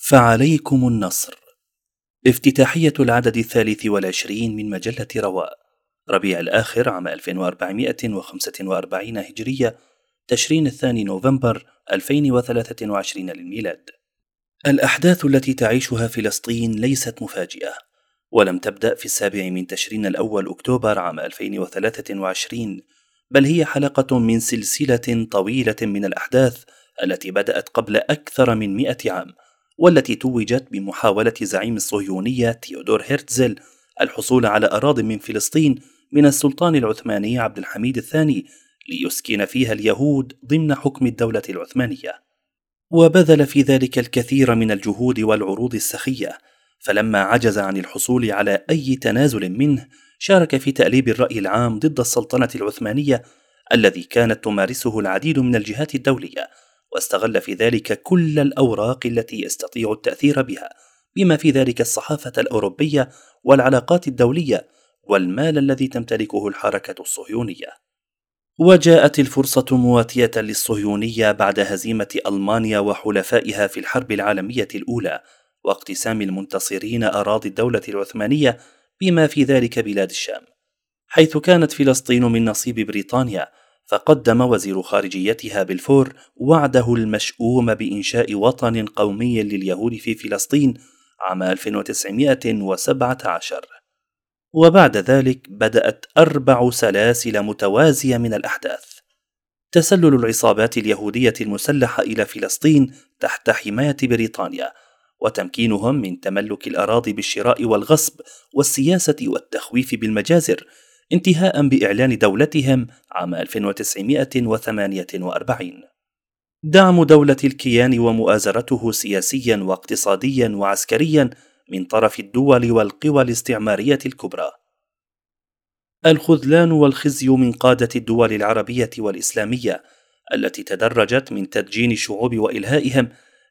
فعليكم النصر. افتتاحية العدد الثالث والعشرين من مجلة رواء ربيع الآخر عام 1445 هجرية تشرين الثاني نوفمبر 2023 للميلاد. الأحداث التي تعيشها فلسطين ليست مفاجئة ولم تبدأ في السابع من تشرين الأول أكتوبر عام 2023 بل هي حلقة من سلسلة طويلة من الأحداث التي بدأت قبل أكثر من مئة عام والتي توجت بمحاولة زعيم الصهيونية تيودور هيرتزل الحصول على أراض من فلسطين من السلطان العثماني عبد الحميد الثاني ليسكن فيها اليهود ضمن حكم الدولة العثمانية. وبذل في ذلك الكثير من الجهود والعروض السخية، فلما عجز عن الحصول على أي تنازل منه، شارك في تأليب الرأي العام ضد السلطنة العثمانية الذي كانت تمارسه العديد من الجهات الدولية، واستغل في ذلك كل الأوراق التي يستطيع التأثير بها، بما في ذلك الصحافة الأوروبية والعلاقات الدولية والمال الذي تمتلكه الحركة الصهيونية. وجاءت الفرصة مواتية للصهيونية بعد هزيمة ألمانيا وحلفائها في الحرب العالمية الأولى، واقتسام المنتصرين أراضي الدولة العثمانية بما في ذلك بلاد الشام. حيث كانت فلسطين من نصيب بريطانيا، فقدم وزير خارجيتها بلفور وعده المشؤوم بإنشاء وطن قومي لليهود في فلسطين عام 1917 وبعد ذلك بدأت أربع سلاسل متوازية من الأحداث. تسلل العصابات اليهودية المسلحة إلى فلسطين تحت حماية بريطانيا وتمكينهم من تملك الأراضي بالشراء والغصب والسياسة والتخويف بالمجازر انتهاء بإعلان دولتهم عام 1948 دعم دولة الكيان ومؤازرته سياسيا واقتصاديا وعسكريا من طرف الدول والقوى الاستعمارية الكبرى. الخذلان والخزي من قادة الدول العربية والإسلامية التي تدرجت من تدجين الشعوب وإلهائهم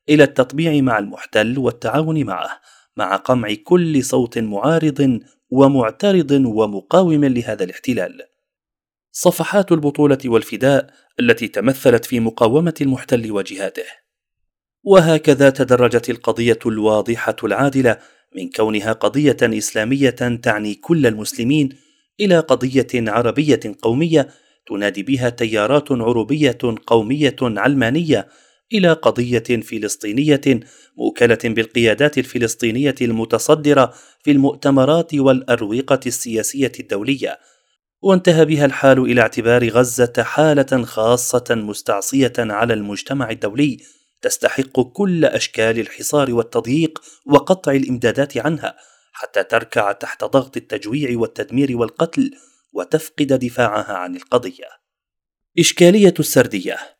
إلى التطبيع مع المحتل والتعاون معه مع قمع كل صوت معارض ومعترض ومقاوم لهذا الاحتلال. صفحات البطولة والفداء التي تمثلت في مقاومة المحتل وجهاته. وهكذا تدرجت القضية الواضحة العادلة من كونها قضية إسلامية تعني كل المسلمين إلى قضية عربية قومية تنادي بها تيارات عروبية قومية علمانية إلى قضية فلسطينية مؤكلة بالقيادات الفلسطينية المتصدرة في المؤتمرات والأروقة السياسية الدولية. وانتهى بها الحال إلى اعتبار غزة حالة خاصة مستعصية على المجتمع الدولي تستحق كل أشكال الحصار والتضييق وقطع الإمدادات عنها حتى تركع تحت ضغط التجويع والتدمير والقتل وتفقد دفاعها عن القضية. إشكالية السردية.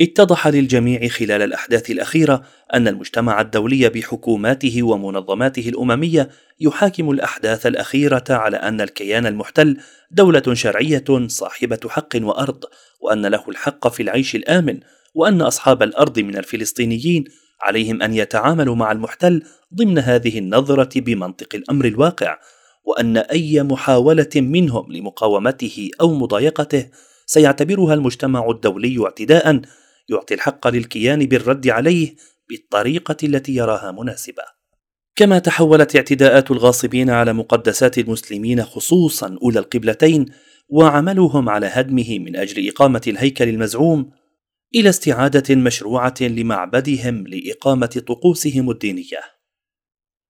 اتضح للجميع خلال الأحداث الأخيرة أن المجتمع الدولي بحكوماته ومنظماته الأممية يحاكم الأحداث الأخيرة على أن الكيان المحتل دولة شرعية صاحبة حق وأرض وأن له الحق في العيش الآمن وأن أصحاب الأرض من الفلسطينيين عليهم أن يتعاملوا مع المحتل ضمن هذه النظرة بمنطق الأمر الواقع وأن أي محاولة منهم لمقاومته أو مضايقته سيعتبرها المجتمع الدولي اعتداء يعطي الحق للكيان بالرد عليه بالطريقة التي يراها مناسبة. كما تحولت اعتداءات الغاصبين على مقدسات المسلمين خصوصا أولى القبلتين وعملهم على هدمه من أجل إقامة الهيكل المزعوم إلى استعادة مشروعة لمعبدهم لإقامة طقوسهم الدينية.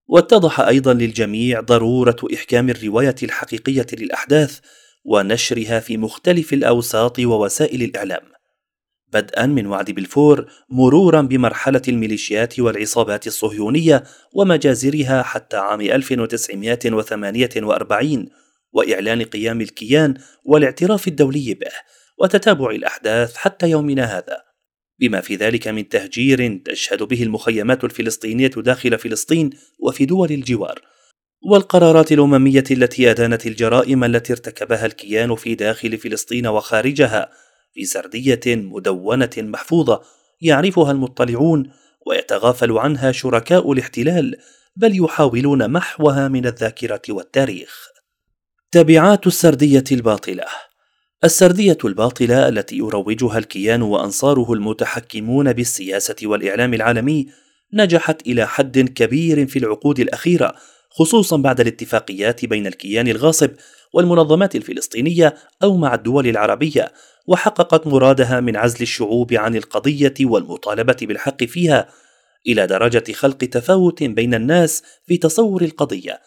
واتضح أيضا للجميع ضرورة إحكام الرواية الحقيقية للأحداث ونشرها في مختلف الأوساط ووسائل الإعلام. بدءا من وعد بلفور مرورا بمرحلة الميليشيات والعصابات الصهيونية ومجازرها حتى عام 1948 وإعلان قيام الكيان والاعتراف الدولي به وتتابع الأحداث حتى يومنا هذا. بما في ذلك من تهجير تشهد به المخيمات الفلسطينية داخل فلسطين وفي دول الجوار والقرارات الأممية التي أدانت الجرائم التي ارتكبها الكيان في داخل فلسطين وخارجها في سردية مدونة محفوظة يعرفها المطلعون ويتغافل عنها شركاء الاحتلال بل يحاولون محوها من الذاكرة والتاريخ. تبعات السردية الباطلة. السردية الباطلة التي يروجها الكيان وأنصاره المتحكمون بالسياسة والإعلام العالمي نجحت إلى حد كبير في العقود الأخيرة خصوصا بعد الاتفاقيات بين الكيان الغاصب والمنظمات الفلسطينية أو مع الدول العربية وحققت مرادها من عزل الشعوب عن القضية والمطالبة بالحق فيها إلى درجة خلق تفاوت بين الناس في تصور القضية.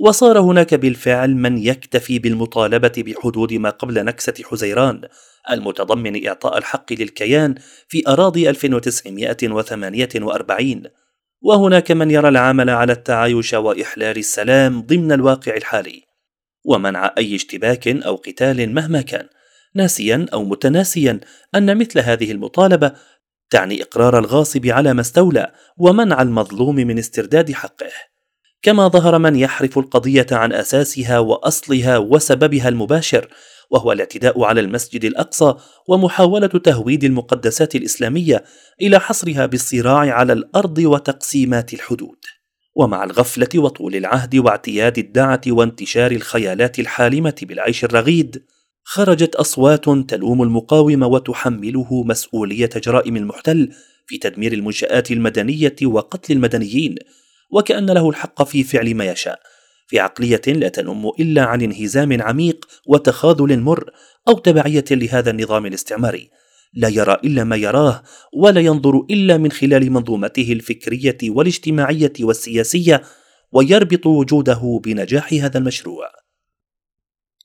وصار هناك بالفعل من يكتفي بالمطالبة بحدود ما قبل نكسة حزيران المتضمن إعطاء الحق للكيان في أراضي 1948 وهناك من يرى العمل على التعايش وإحلال السلام ضمن الواقع الحالي. ومنع أي اشتباك أو قتال مهما كان. ناسيا أو متناسيا أن مثل هذه المطالبة تعني إقرار الغاصب على ما استولى ومنع المظلوم من استرداد حقه. كما ظهر من يحرف القضية عن أساسها وأصلها وسببها المباشر وهو الاعتداء على المسجد الأقصى ومحاولة تهويد المقدسات الإسلامية إلى حصرها بالصراع على الأرض وتقسيمات الحدود. ومع الغفلة وطول العهد واعتياد الدعة وانتشار الخيالات الحالمة بالعيش الرغيد خرجت أصوات تلوم المقاوم وتحمله مسؤولية جرائم المحتل في تدمير المنشآت المدنية وقتل المدنيين وكأن له الحق في فعل ما يشاء. في عقلية لا تنم إلا عن انهزام عميق وتخاذل مر أو تبعية لهذا النظام الاستعماري. لا يرى إلا ما يراه ولا ينظر إلا من خلال منظومته الفكرية والاجتماعية والسياسية ويربط وجوده بنجاح هذا المشروع.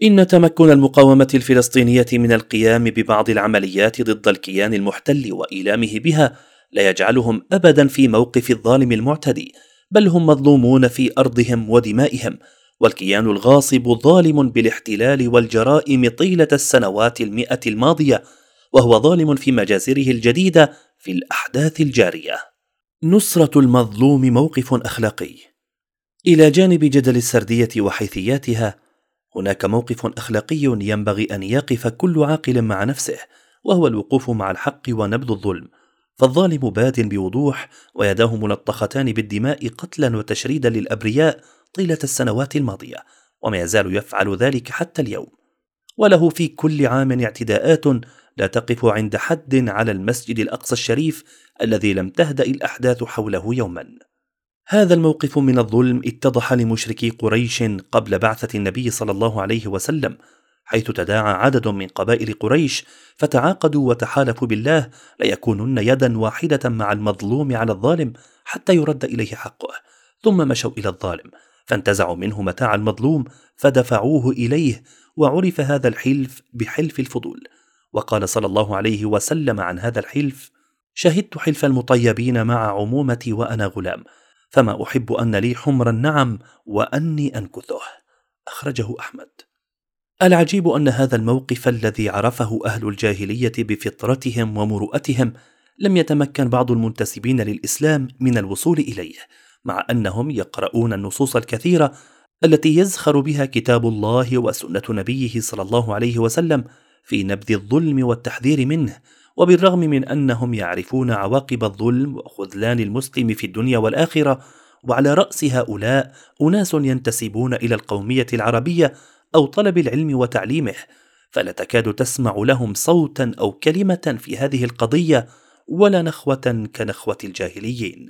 إن تمكن المقاومة الفلسطينية من القيام ببعض العمليات ضد الكيان المحتل وإيلامه بها لا يجعلهم أبدا في موقف الظالم المعتدي بل هم مظلومون في أرضهم ودمائهم والكيان الغاصب ظالم بالاحتلال والجرائم طيلة السنوات المئة الماضية وهو ظالم في مجازره الجديدة في الأحداث الجارية. نصرة المظلوم موقف أخلاقي. إلى جانب جدل السردية وحيثياتها هناك موقف أخلاقي ينبغي أن يقف كل عاقل مع نفسه وهو الوقوف مع الحق ونبذ الظلم. فالظالم باد بوضوح ويداه ملطختان بالدماء قتلا وتشريدا للأبرياء طيلة السنوات الماضية وما يزال يفعل ذلك حتى اليوم. وله في كل عام اعتداءات لا تقف عند حد على المسجد الأقصى الشريف الذي لم تهدأ الأحداث حوله يوما. هذا الموقف من الظلم اتضح لمشركي قريش قبل بعثة النبي صلى الله عليه وسلم حيث تداعى عدد من قبائل قريش فتعاقدوا وتحالفوا بالله ليكونن يدا واحدة مع المظلوم على الظالم حتى يرد إليه حقه ثم مشوا إلى الظالم فانتزعوا منه متاع المظلوم فدفعوه إليه وعرف هذا الحلف بحلف الفضول وقال صلى الله عليه وسلم عن هذا الحلف شهدت حلف المطيبين مع عمومتي وأنا غلام فما أحب أن لي حمر النعم وأني أنكثه. أخرجه أحمد. العجيب أن هذا الموقف الذي عرفه أهل الجاهلية بفطرتهم ومروءتهم لم يتمكن بعض المنتسبين للإسلام من الوصول إليه مع أنهم يقرؤون النصوص الكثيرة التي يزخر بها كتاب الله وسنة نبيه صلى الله عليه وسلم في نبذ الظلم والتحذير منه وبالرغم من أنهم يعرفون عواقب الظلم وخذلان المسلم في الدنيا والآخرة وعلى رأس هؤلاء أناس ينتسبون إلى القومية العربية أو طلب العلم وتعليمه فلا تكاد تسمع لهم صوتا أو كلمة في هذه القضية ولا نخوة كنخوة الجاهليين.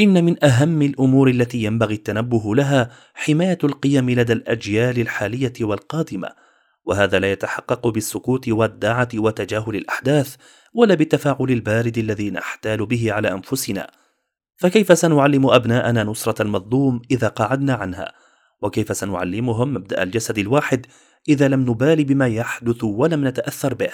إن من أهم الأمور التي ينبغي التنبه لها حماية القيم لدى الأجيال الحالية والقادمة وهذا لا يتحقق بالسكوت والدعه وتجاهل الأحداث ولا بالتفاعل البارد الذي نحتال به على أنفسنا. فكيف سنعلم أبناءنا نصرة المظلوم إذا قعدنا عنها؟ وكيف سنعلمهم مبدأ الجسد الواحد إذا لم نبال بما يحدث ولم نتأثر به؟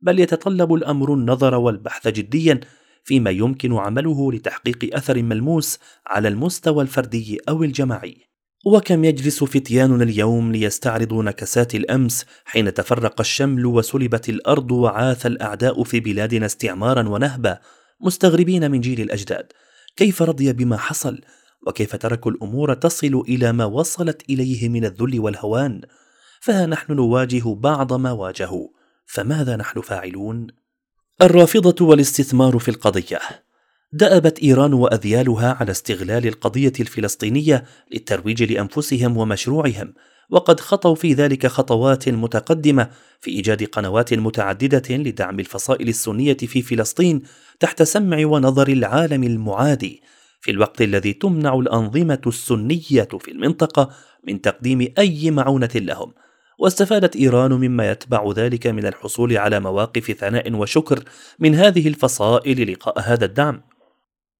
بل يتطلب الأمر النظر والبحث جديا فيما يمكن عمله لتحقيق أثر ملموس على المستوى الفردي أو الجماعي. وكم يجلس فتياننا اليوم ليستعرضوا نكسات الأمس حين تفرق الشمل وسلبت الأرض وعاث الأعداء في بلادنا استعمارا ونهبا مستغربين من جيل الأجداد. كيف رضي بما حصل؟ وكيف تركوا الأمور تصل إلى ما وصلت إليه من الذل والهوان؟ فها نحن نواجه بعض ما واجهوا. فماذا نحن فاعلون؟ الرافضة والاستثمار في القضية. دأبت إيران وأذيالها على استغلال القضية الفلسطينية للترويج لأنفسهم ومشروعهم، وقد خطوا في ذلك خطوات متقدمة في إيجاد قنوات متعددة لدعم الفصائل السنية في فلسطين تحت سمع ونظر العالم المعادي في الوقت الذي تمنع الأنظمة السنية في المنطقة من تقديم أي معونة لهم. واستفادت إيران مما يتبع ذلك من الحصول على مواقف ثناء وشكر من هذه الفصائل لقاء هذا الدعم.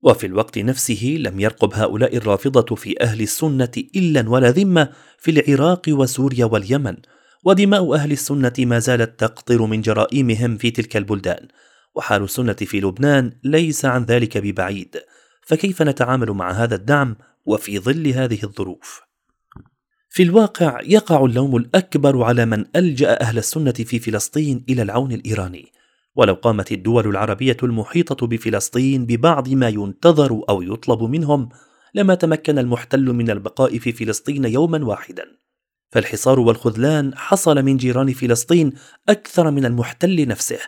وفي الوقت نفسه لم يرقب هؤلاء الرافضة في أهل السنة إلا ولا ذمة في العراق وسوريا واليمن ودماء أهل السنة ما زالت تقطر من جرائمهم في تلك البلدان وحال السنة في لبنان ليس عن ذلك ببعيد فكيف نتعامل مع هذا الدعم وفي ظل هذه الظروف؟ في الواقع يقع اللوم الأكبر على من ألجأ أهل السنة في فلسطين إلى العون الإيراني ولو قامت الدول العربية المحيطة بفلسطين ببعض ما ينتظر أو يطلب منهم لما تمكن المحتل من البقاء في فلسطين يوما واحدا. فالحصار والخذلان حصل من جيران فلسطين أكثر من المحتل نفسه.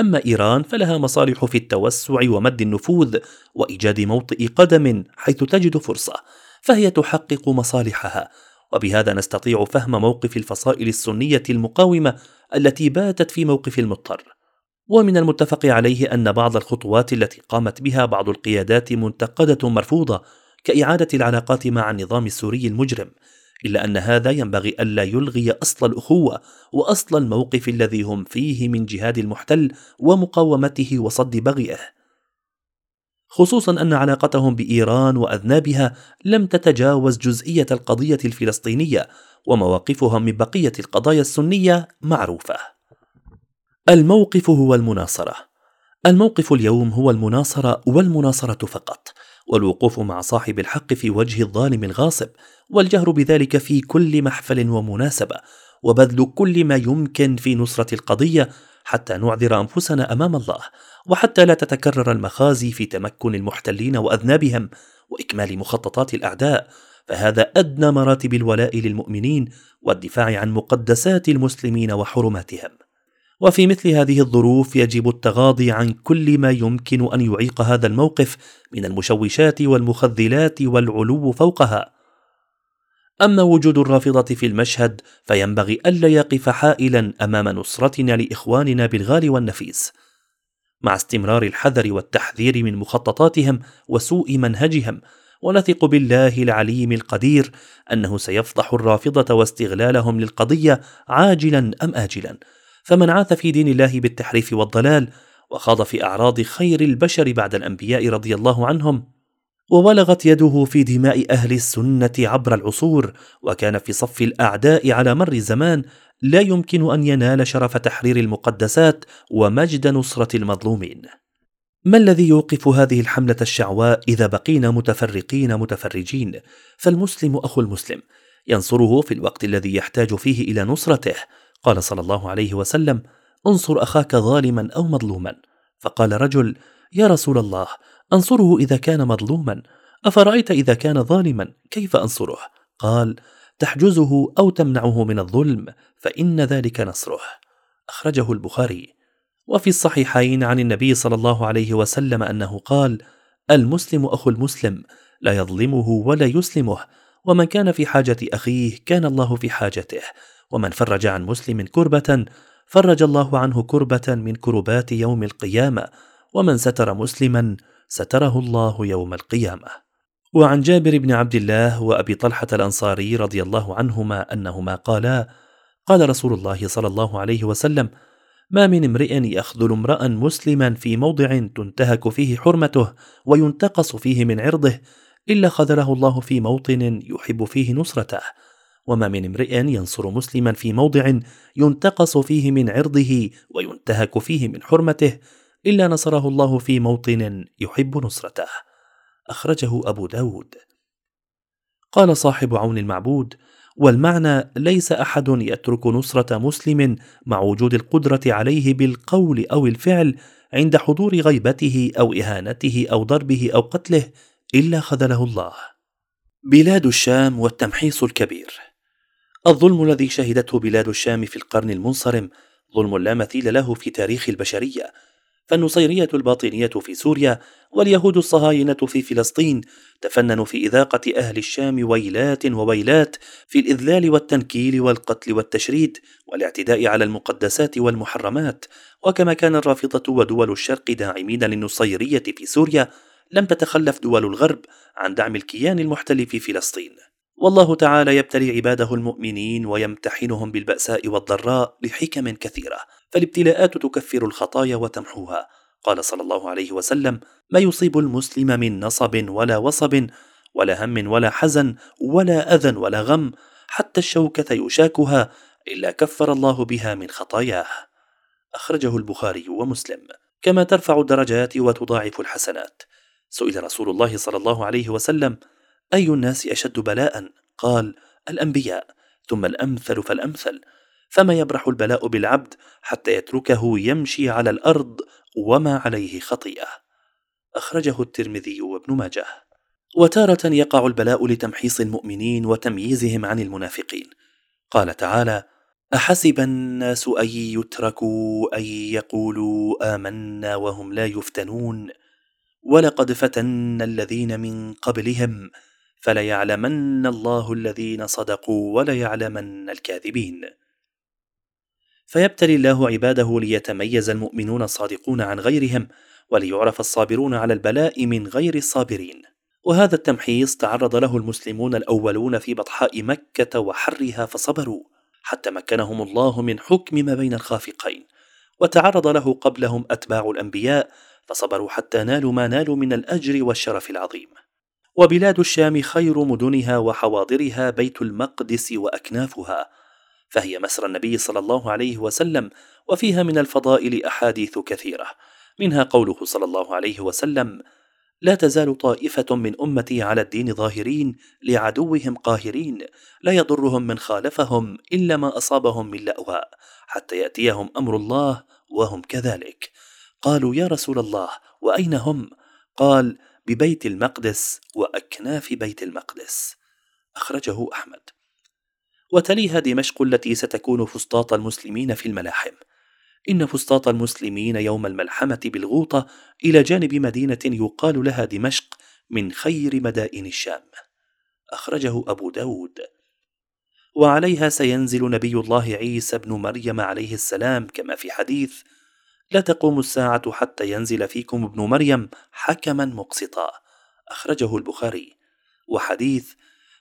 أما إيران فلها مصالح في التوسع ومد النفوذ وإيجاد موطئ قدم حيث تجد فرصة فهي تحقق مصالحها. وبهذا نستطيع فهم موقف الفصائل السنية المقاومة التي باتت في موقف المضطر. ومن المتفق عليه أن بعض الخطوات التي قامت بها بعض القيادات منتقدة مرفوضة كإعادة العلاقات مع النظام السوري المجرم إلا أن هذا ينبغي ألا يلغي أصل الأخوة وأصل الموقف الذي هم فيه من جهاد المحتل ومقاومته وصد بغيه. خصوصا أن علاقتهم بإيران وأذنابها لم تتجاوز جزئية القضية الفلسطينية ومواقفهم من بقية القضايا السنية معروفة. الموقف هو المناصرة. الموقف اليوم هو المناصرة والمناصرة فقط والوقوف مع صاحب الحق في وجه الظالم الغاصب والجهر بذلك في كل محفل ومناسبة وبذل كل ما يمكن في نصرة القضية حتى نعذر أنفسنا أمام الله وحتى لا تتكرر المخازي في تمكن المحتلين وأذنابهم وإكمال مخططات الأعداء. فهذا أدنى مراتب الولاء للمؤمنين والدفاع عن مقدسات المسلمين وحرماتهم. وفي مثل هذه الظروف يجب التغاضي عن كل ما يمكن أن يعيق هذا الموقف من المشوشات والمخذلات والعلو فوقها. أما وجود الرافضة في المشهد فينبغي ألا يقف حائلا أمام نصرتنا لإخواننا بالغال والنفيس. مع استمرار الحذر والتحذير من مخططاتهم وسوء منهجهم ونثق بالله العليم القدير أنه سيفضح الرافضة واستغلالهم للقضية عاجلا أم اجلا. فمن عاث في دين الله بالتحريف والضلال وخاض في أعراض خير البشر بعد الأنبياء رضي الله عنهم وبلغت يده في دماء أهل السنة عبر العصور وكان في صف الأعداء على مر الزمان لا يمكن أن ينال شرف تحرير المقدسات ومجد نصرة المظلومين. ما الذي يوقف هذه الحملة الشعواء إذا بقينا متفرقين متفرجين؟ فالمسلم أخو المسلم ينصره في الوقت الذي يحتاج فيه إلى نصرته قال صلى الله عليه وسلم انصر أخاك ظالما أو مظلوما. فقال رجل يا رسول الله أنصره إذا كان مظلوما أفرأيت إذا كان ظالما كيف أنصره؟ قال تحجزه أو تمنعه من الظلم فإن ذلك نصره. أخرجه البخاري. وفي الصحيحين عن النبي صلى الله عليه وسلم أنه قال المسلم أخو المسلم لا يظلمه ولا يسلمه ومن كان في حاجة أخيه كان الله في حاجته. ومن فرج عن مسلم كربة فرج الله عنه كربة من كربات يوم القيامة ومن ستر مسلما ستره الله يوم القيامة. وعن جابر بن عبد الله وأبي طلحة الأنصاري رضي الله عنهما أنهما قالا قال رسول الله صلى الله عليه وسلم ما من امرئ يخذل امرأ مسلما في موضع تنتهك فيه حرمته وينتقص فيه من عرضه إلا خذله الله في موطن يحب فيه نصرته وما من امرئ ينصر مسلما في موضع ينتقص فيه من عرضه وينتهك فيه من حرمته إلا نصره الله في موطن يحب نصرته. أخرجه أبو داود. قال صاحب عون المعبود والمعنى ليس أحد يترك نصرة مسلم مع وجود القدرة عليه بالقول أو الفعل عند حضور غيبته أو إهانته أو ضربه أو قتله إلا خذله الله. بلاد الشام والتمحيص الكبير. الظلم الذي شهدته بلاد الشام في القرن المنصرم ظلم لا مثيل له في تاريخ البشرية. فالنصيرية الباطنية في سوريا واليهود الصهاينة في فلسطين تفننوا في إذاقة أهل الشام ويلات وويلات في الإذلال والتنكيل والقتل والتشريد والاعتداء على المقدسات والمحرمات. وكما كان الرافضة ودول الشرق داعمين للنصيرية في سوريا لم تتخلف دول الغرب عن دعم الكيان المحتل في فلسطين. والله تعالى يبتلي عباده المؤمنين ويمتحنهم بالبأساء والضراء لحكم كثيرة فالابتلاءات تكفر الخطايا وتمحوها. قال صلى الله عليه وسلم ما يصيب المسلم من نصب ولا وصب ولا هم ولا حزن ولا أذى ولا غم حتى الشوكة يشاكها إلا كفر الله بها من خطاياه. أخرجه البخاري ومسلم. كما ترفع الدرجات وتضاعف الحسنات. سئل رسول الله صلى الله عليه وسلم أي الناس أشد بلاء؟ قال الأنبياء. ثم الأمثل فالأمثل. فما يبرح البلاء بالعبد حتى يتركه يمشي على الأرض وما عليه خطيئة. أخرجه الترمذي وابن ماجه. وتارة يقع البلاء لتمحيص المؤمنين وتمييزهم عن المنافقين. قال تعالى أحسب الناس أن يتركوا أن يقولوا آمنا وهم لا يفتنون. ولقد فتنا الذين من قبلهم فليعلمن الله الذين صدقوا وليعلمن الكاذبين. فيبتلي الله عباده ليتميز المؤمنون الصادقون عن غيرهم وليعرف الصابرون على البلاء من غير الصابرين. وهذا التمحيص تعرض له المسلمون الأولون في بطحاء مكة وحرها فصبروا حتى مكنهم الله من حكم ما بين الخافقين. وتعرض له قبلهم أتباع الأنبياء فصبروا حتى نالوا ما نالوا من الأجر والشرف العظيم. وبلاد الشام خير مدنها وحواضرها بيت المقدس وأكنافها فهي مسرى النبي صلى الله عليه وسلم وفيها من الفضائل أحاديث كثيرة منها قوله صلى الله عليه وسلم لا تزال طائفة من أمتي على الدين ظاهرين لعدوهم قاهرين لا يضرهم من خالفهم إلا ما أصابهم من لاواء حتى يأتيهم أمر الله وهم كذلك قالوا يا رسول الله وأين هم؟ قال ببيت المقدس وأكناف بيت المقدس. أخرجه أحمد. وتليها دمشق التي ستكون فسطاط المسلمين في الملاحم. إن فسطاط المسلمين يوم الملحمة بالغوطة إلى جانب مدينة يقال لها دمشق من خير مدائن الشام. أخرجه أبو داود. وعليها سينزل نبي الله عيسى بن مريم عليه السلام كما في حديث لا تقوم الساعة حتى ينزل فيكم ابن مريم حكما مقسطا. أخرجه البخاري. وحديث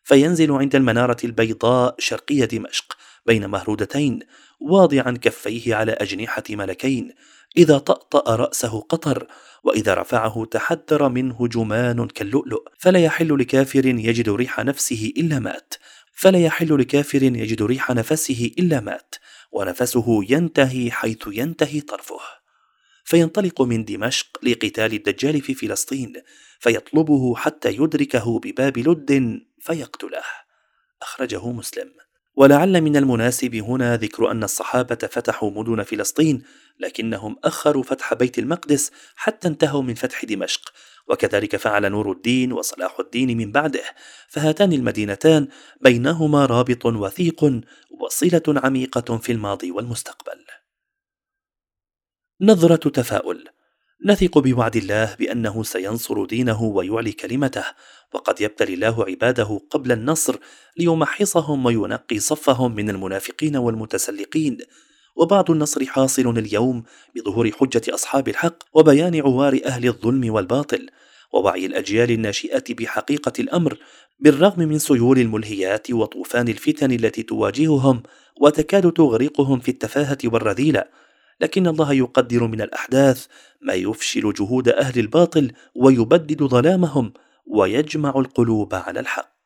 فينزل عند المنارة البيضاء شرقية دمشق بين مهرودتين واضعا كفيه على أجنحة ملكين. إذا طأطأ رأسه قطر وإذا رفعه تحدر منه جمان كاللؤلؤ. فلا يحل لكافر يجد ريح نفسه إلا مات. فلا يحل لكافر يجد ريح نفسه إلا مات. ونفسه ينتهي حيث ينتهي طرفه. فينطلق من دمشق لقتال الدجال في فلسطين فيطلبه حتى يدركه بباب لد فيقتله. أخرجه مسلم. ولعل من المناسب هنا ذكر أن الصحابة فتحوا مدن فلسطين لكنهم أخروا فتح بيت المقدس حتى انتهوا من فتح دمشق. وكذلك فعل نور الدين وصلاح الدين من بعده فهاتان المدينتان بينهما رابط وثيق وصلة عميقة في الماضي والمستقبل. نظرة تفاؤل. نثق بوعد الله بأنه سينصر دينه ويعلي كلمته وقد يبتلي الله عباده قبل النصر ليمحصهم وينقي صفهم من المنافقين والمتسلقين. وبعض النصر حاصل اليوم بظهور حجة أصحاب الحق وبيان عوار أهل الظلم والباطل ووعي الأجيال الناشئه بحقيقة الأمر بالرغم من سيول الملهيات وطوفان الفتن التي تواجههم وتكاد تغرقهم في التفاهة والرذيلة. لكن الله يقدر من الأحداث ما يفشل جهود أهل الباطل ويبدد ظلامهم ويجمع القلوب على الحق.